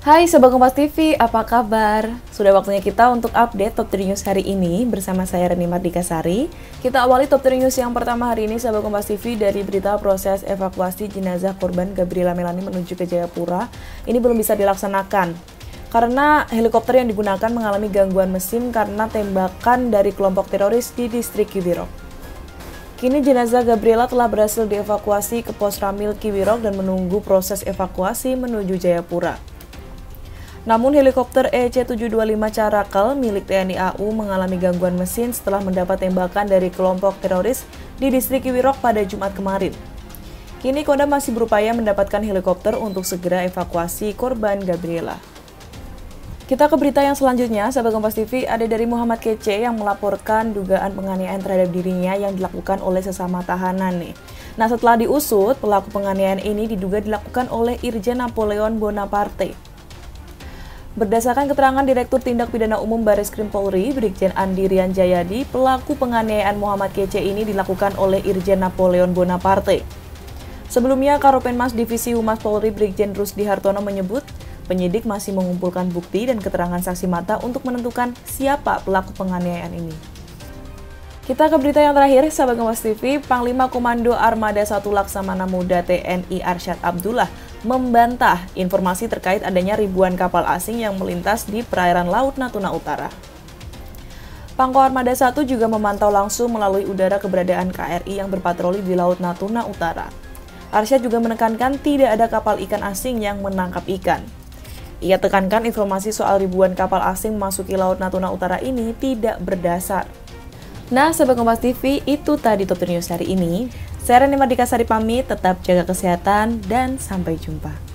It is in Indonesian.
Hai Sobat Kompas TV, apa kabar? Sudah waktunya kita untuk update Top 3 News hari ini bersama saya Reni Mardika Sari. Kita awali Top 3 News yang pertama hari ini Sobat Kompas TV dari berita proses evakuasi jenazah korban Gabriela Melani menuju ke Jayapura. Ini belum bisa dilaksanakan karena helikopter yang digunakan mengalami gangguan mesin karena tembakan dari kelompok teroris di distrik Kiwirok. Kini jenazah Gabriela telah berhasil dievakuasi ke pos Ramil Kiwirok dan menunggu proses evakuasi menuju Jayapura. Namun helikopter EC-725 Caracal milik TNI AU mengalami gangguan mesin setelah mendapat tembakan dari kelompok teroris di distrik Kiwirok pada Jumat kemarin. Kini Kodam masih berupaya mendapatkan helikopter untuk segera evakuasi korban Gabriela. Kita ke berita yang selanjutnya, sahabat Kompas TV, ada dari Muhammad Kece yang melaporkan dugaan penganiayaan terhadap dirinya yang dilakukan oleh sesama tahanan nih. Nah, setelah diusut, pelaku penganiayaan ini diduga dilakukan oleh Irjen Napoleon Bonaparte. Berdasarkan keterangan Direktur Tindak Pidana Umum Baris Krim Polri, Brigjen Andi Rian Jayadi, pelaku penganiayaan Muhammad Kece ini dilakukan oleh Irjen Napoleon Bonaparte. Sebelumnya, Karopenmas Divisi Humas Polri Brigjen Rusdi Hartono menyebut, penyidik masih mengumpulkan bukti dan keterangan saksi mata untuk menentukan siapa pelaku penganiayaan ini. Kita ke berita yang terakhir, sahabat Kompas TV, Panglima Komando Armada 1 Laksamana Muda TNI Arsyad Abdullah membantah informasi terkait adanya ribuan kapal asing yang melintas di perairan Laut Natuna Utara. Pangko Armada 1 juga memantau langsung melalui udara keberadaan KRI yang berpatroli di Laut Natuna Utara. Arsyad juga menekankan tidak ada kapal ikan asing yang menangkap ikan. Ia tekankan informasi soal ribuan kapal asing memasuki Laut Natuna Utara ini tidak berdasar. Nah, Sobat Kompas TV, itu tadi Top News hari ini. Saya Reni Mardika Sari pamit, tetap jaga kesehatan dan sampai jumpa.